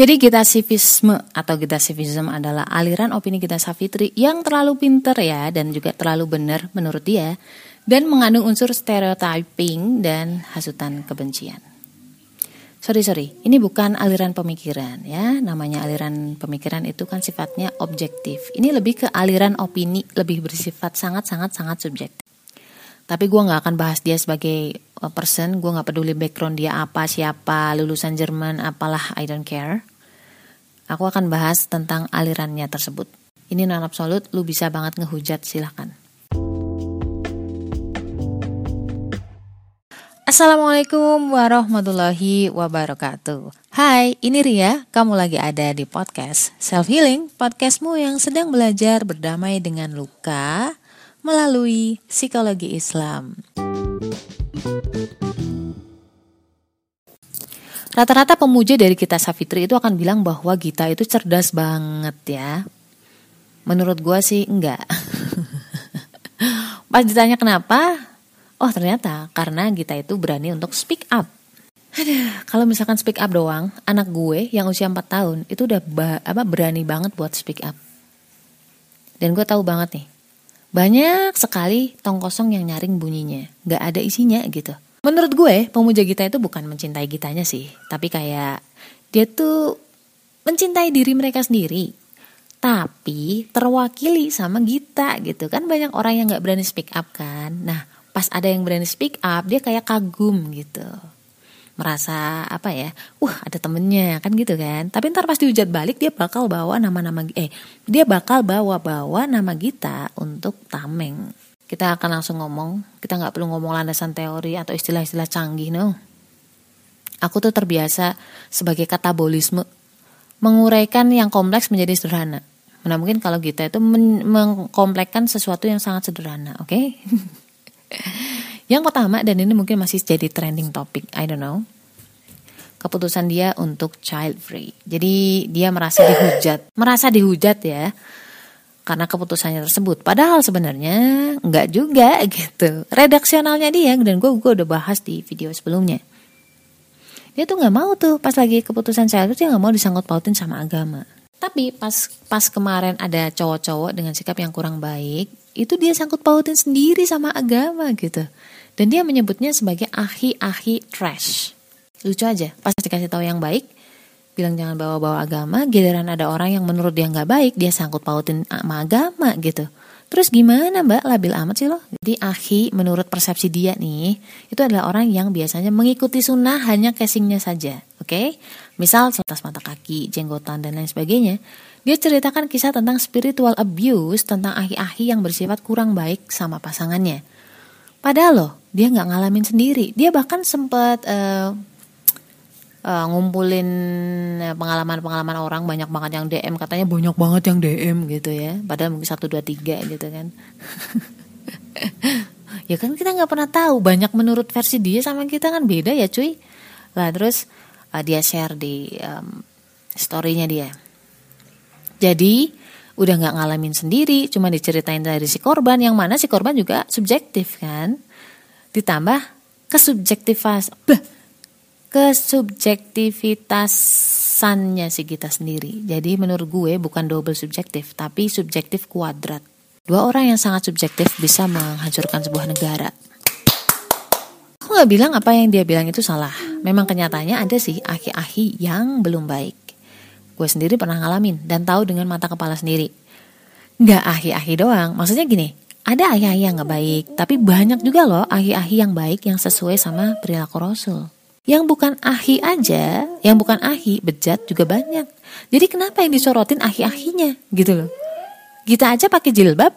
Jadi Gita Sivisme atau Gita Sivism adalah aliran opini Gita Savitri yang terlalu pinter ya dan juga terlalu benar menurut dia dan mengandung unsur stereotyping dan hasutan kebencian. Sorry sorry, ini bukan aliran pemikiran ya. Namanya aliran pemikiran itu kan sifatnya objektif. Ini lebih ke aliran opini, lebih bersifat sangat sangat sangat subjektif. Tapi gue nggak akan bahas dia sebagai uh, person, gue nggak peduli background dia apa, siapa, lulusan Jerman, apalah, I don't care. Aku akan bahas tentang alirannya tersebut. Ini non absolut, lu bisa banget ngehujat, silahkan. Assalamualaikum warahmatullahi wabarakatuh. Hai, ini Ria. Kamu lagi ada di podcast Self Healing, podcastmu yang sedang belajar berdamai dengan luka, melalui psikologi Islam. Rata-rata pemuja dari kita Safitri itu akan bilang bahwa Gita itu cerdas banget ya. Menurut gue sih enggak. Pas ditanya kenapa, oh ternyata karena Gita itu berani untuk speak up. Kalau misalkan speak up doang, anak gue yang usia 4 tahun itu udah apa berani banget buat speak up. Dan gue tahu banget nih, banyak sekali tong kosong yang nyaring bunyinya, gak ada isinya gitu. Menurut gue, pemuja Gita itu bukan mencintai Gitanya sih, tapi kayak dia tuh mencintai diri mereka sendiri, tapi terwakili sama Gita gitu kan banyak orang yang gak berani speak up kan. Nah, pas ada yang berani speak up, dia kayak kagum gitu merasa apa ya, wah ada temennya kan gitu kan. Tapi ntar pas dihujat balik dia bakal bawa nama-nama eh dia bakal bawa-bawa nama kita untuk tameng. Kita akan langsung ngomong, kita nggak perlu ngomong landasan teori atau istilah-istilah canggih no. Aku tuh terbiasa sebagai katabolisme menguraikan yang kompleks menjadi sederhana. Nah mungkin kalau kita itu mengkomplekkan sesuatu yang sangat sederhana, oke? Okay? Yang pertama dan ini mungkin masih jadi trending topic, I don't know. Keputusan dia untuk child free. Jadi dia merasa dihujat, merasa dihujat ya karena keputusannya tersebut. Padahal sebenarnya nggak juga gitu. Redaksionalnya dia dan gue gue udah bahas di video sebelumnya. Dia tuh nggak mau tuh pas lagi keputusan child free dia nggak mau disangkut pautin sama agama. Tapi pas pas kemarin ada cowok-cowok dengan sikap yang kurang baik, itu dia sangkut pautin sendiri sama agama gitu. Dan dia menyebutnya sebagai ahi-ahi trash. Lucu aja, pas dikasih tahu yang baik, bilang jangan bawa-bawa agama, giliran ada orang yang menurut dia nggak baik, dia sangkut pautin sama agama gitu. Terus gimana mbak, labil amat sih loh. Jadi ahi menurut persepsi dia nih, itu adalah orang yang biasanya mengikuti sunnah hanya casingnya saja. Oke, okay? misal setas mata kaki, jenggotan, dan lain sebagainya. Dia ceritakan kisah tentang spiritual abuse, tentang ahi-ahi yang bersifat kurang baik sama pasangannya. Padahal loh, dia nggak ngalamin sendiri. Dia bahkan sempat uh, uh, ngumpulin eh, pengalaman-pengalaman orang banyak banget yang DM katanya banyak banget yang DM gitu ya. Padahal mungkin satu dua tiga gitu kan. ya kan kita nggak pernah tahu banyak menurut versi dia sama kita kan beda ya cuy. Lah terus uh, dia share di um, storynya dia. Jadi udah nggak ngalamin sendiri, cuma diceritain dari si korban yang mana si korban juga subjektif kan. Ditambah kesubjektifas kesubjektivitasannya si kita sendiri. Jadi menurut gue bukan double subjektif, tapi subjektif kuadrat. Dua orang yang sangat subjektif bisa menghancurkan sebuah negara. Aku nggak bilang apa yang dia bilang itu salah. Memang kenyataannya ada sih ahi-ahi yang belum baik. Gue sendiri pernah ngalamin dan tahu dengan mata kepala sendiri. Gak ahi-ahi doang, maksudnya gini, ada ahi-ahi yang gak baik, tapi banyak juga loh ahi-ahi yang baik yang sesuai sama perilaku Rasul. Yang bukan ahi aja, yang bukan ahi, bejat juga banyak. Jadi kenapa yang disorotin ahi-ahinya gitu loh. Kita aja pakai jilbab,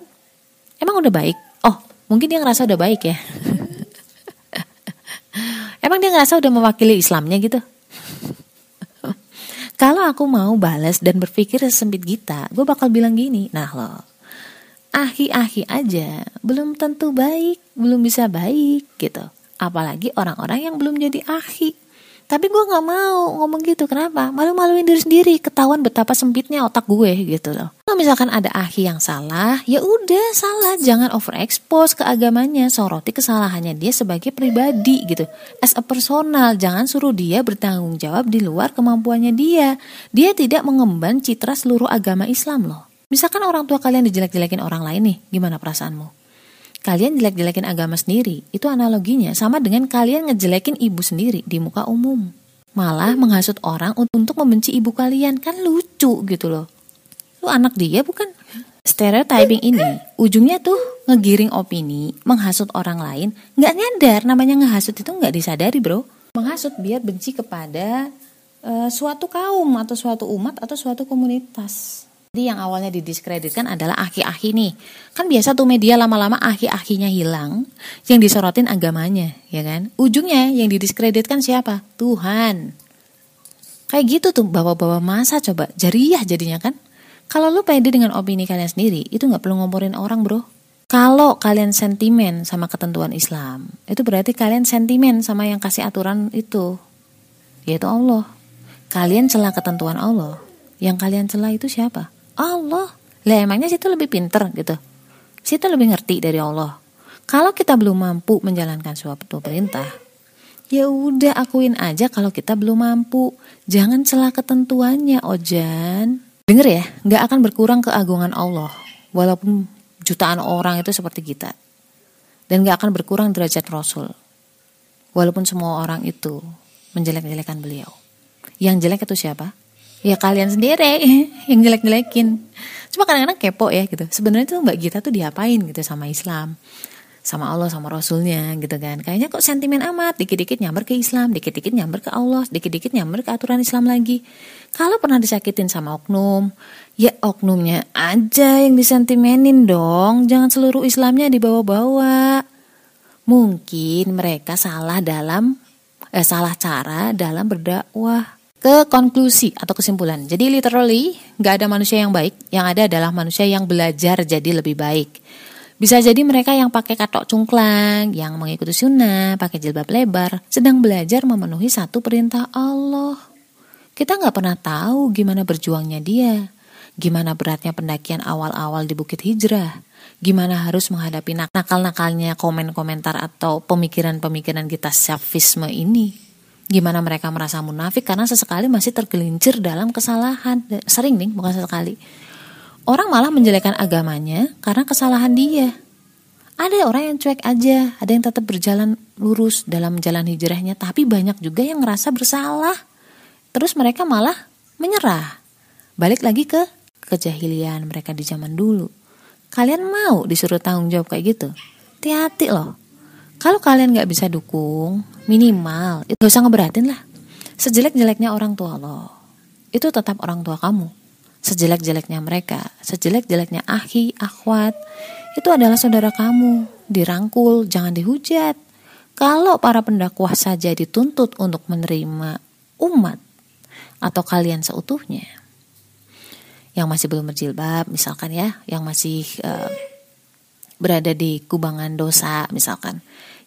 emang udah baik? Oh, mungkin dia ngerasa udah baik ya. emang dia ngerasa udah mewakili Islamnya gitu? Kalau aku mau balas dan berpikir sesempit Gita, gue bakal bilang gini, nah lo, ahi-ahi aja, belum tentu baik, belum bisa baik gitu. Apalagi orang-orang yang belum jadi ahi. Tapi gue nggak mau ngomong gitu. Kenapa? Malu-maluin diri sendiri. Ketahuan betapa sempitnya otak gue gitu loh. Kalau misalkan ada ahi yang salah, ya udah salah. Jangan overexpose ke agamanya. Soroti kesalahannya dia sebagai pribadi gitu. As a personal, jangan suruh dia bertanggung jawab di luar kemampuannya dia. Dia tidak mengemban citra seluruh agama Islam loh. Misalkan orang tua kalian dijelek-jelekin orang lain nih, gimana perasaanmu? Kalian jelek-jelekin agama sendiri, itu analoginya sama dengan kalian ngejelekin ibu sendiri di muka umum. Malah menghasut orang untuk membenci ibu kalian, kan lucu gitu loh. Lu anak dia bukan? Stereotyping ini ujungnya tuh ngegiring opini, menghasut orang lain, nggak nyadar namanya ngehasut itu nggak disadari bro. Menghasut biar benci kepada uh, suatu kaum atau suatu umat atau suatu komunitas. Jadi yang awalnya didiskreditkan adalah aki-aki nih. Kan biasa tuh media lama-lama aki-akinya hilang, yang disorotin agamanya, ya kan? Ujungnya yang didiskreditkan siapa? Tuhan. Kayak gitu tuh bawa-bawa masa coba, jariah jadinya kan? Kalau lu pede dengan opini kalian sendiri, itu nggak perlu ngomporin orang bro. Kalau kalian sentimen sama ketentuan Islam, itu berarti kalian sentimen sama yang kasih aturan itu, yaitu Allah. Kalian celah ketentuan Allah, yang kalian celah itu siapa? Allah. Lah emangnya situ lebih pinter gitu. Situ lebih ngerti dari Allah. Kalau kita belum mampu menjalankan suatu perintah, ya udah akuin aja kalau kita belum mampu. Jangan celah ketentuannya, Ojan. Dengar ya, nggak akan berkurang keagungan Allah, walaupun jutaan orang itu seperti kita. Dan nggak akan berkurang derajat Rasul, walaupun semua orang itu menjelek-jelekan beliau. Yang jelek itu siapa? Ya kalian sendiri yang jelek-jelekin. Cuma kadang-kadang kepo ya gitu. Sebenarnya tuh mbak Gita tuh diapain gitu sama Islam? Sama Allah sama Rasulnya gitu kan. Kayaknya kok sentimen amat. Dikit-dikit nyamber ke Islam dikit-dikit nyamber ke Allah dikit-dikit nyamber ke aturan Islam lagi. Kalau pernah disakitin sama oknum ya oknumnya aja yang disentimenin dong. Jangan seluruh Islamnya dibawa-bawa. Mungkin mereka salah dalam eh, salah cara dalam berdakwah ke konklusi atau kesimpulan. Jadi literally nggak ada manusia yang baik, yang ada adalah manusia yang belajar jadi lebih baik. Bisa jadi mereka yang pakai katok cungklang, yang mengikuti sunnah, pakai jilbab lebar, sedang belajar memenuhi satu perintah Allah. Kita nggak pernah tahu gimana berjuangnya dia, gimana beratnya pendakian awal-awal di Bukit Hijrah, gimana harus menghadapi nakal-nakalnya komen-komentar atau pemikiran-pemikiran kita selfisme ini. Gimana mereka merasa munafik karena sesekali masih tergelincir dalam kesalahan. Sering nih, bukan sesekali. Orang malah menjelekan agamanya karena kesalahan dia. Ada orang yang cuek aja, ada yang tetap berjalan lurus dalam jalan hijrahnya, tapi banyak juga yang ngerasa bersalah. Terus mereka malah menyerah. Balik lagi ke kejahilian mereka di zaman dulu. Kalian mau disuruh tanggung jawab kayak gitu? Hati-hati loh. Kalau kalian nggak bisa dukung, minimal itu gak usah ngeberatin lah. Sejelek-jeleknya orang tua lo, itu tetap orang tua kamu. Sejelek-jeleknya mereka, sejelek-jeleknya ahi, akhwat, itu adalah saudara kamu. Dirangkul, jangan dihujat. Kalau para pendakwah saja dituntut untuk menerima umat atau kalian seutuhnya, yang masih belum berjilbab, misalkan ya, yang masih uh, berada di kubangan dosa, misalkan,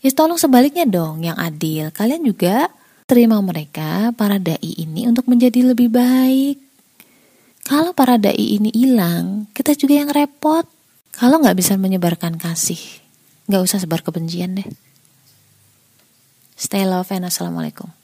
Ya tolong sebaliknya dong yang adil. Kalian juga terima mereka para dai ini untuk menjadi lebih baik. Kalau para dai ini hilang, kita juga yang repot. Kalau nggak bisa menyebarkan kasih, nggak usah sebar kebencian deh. Stay love and assalamualaikum.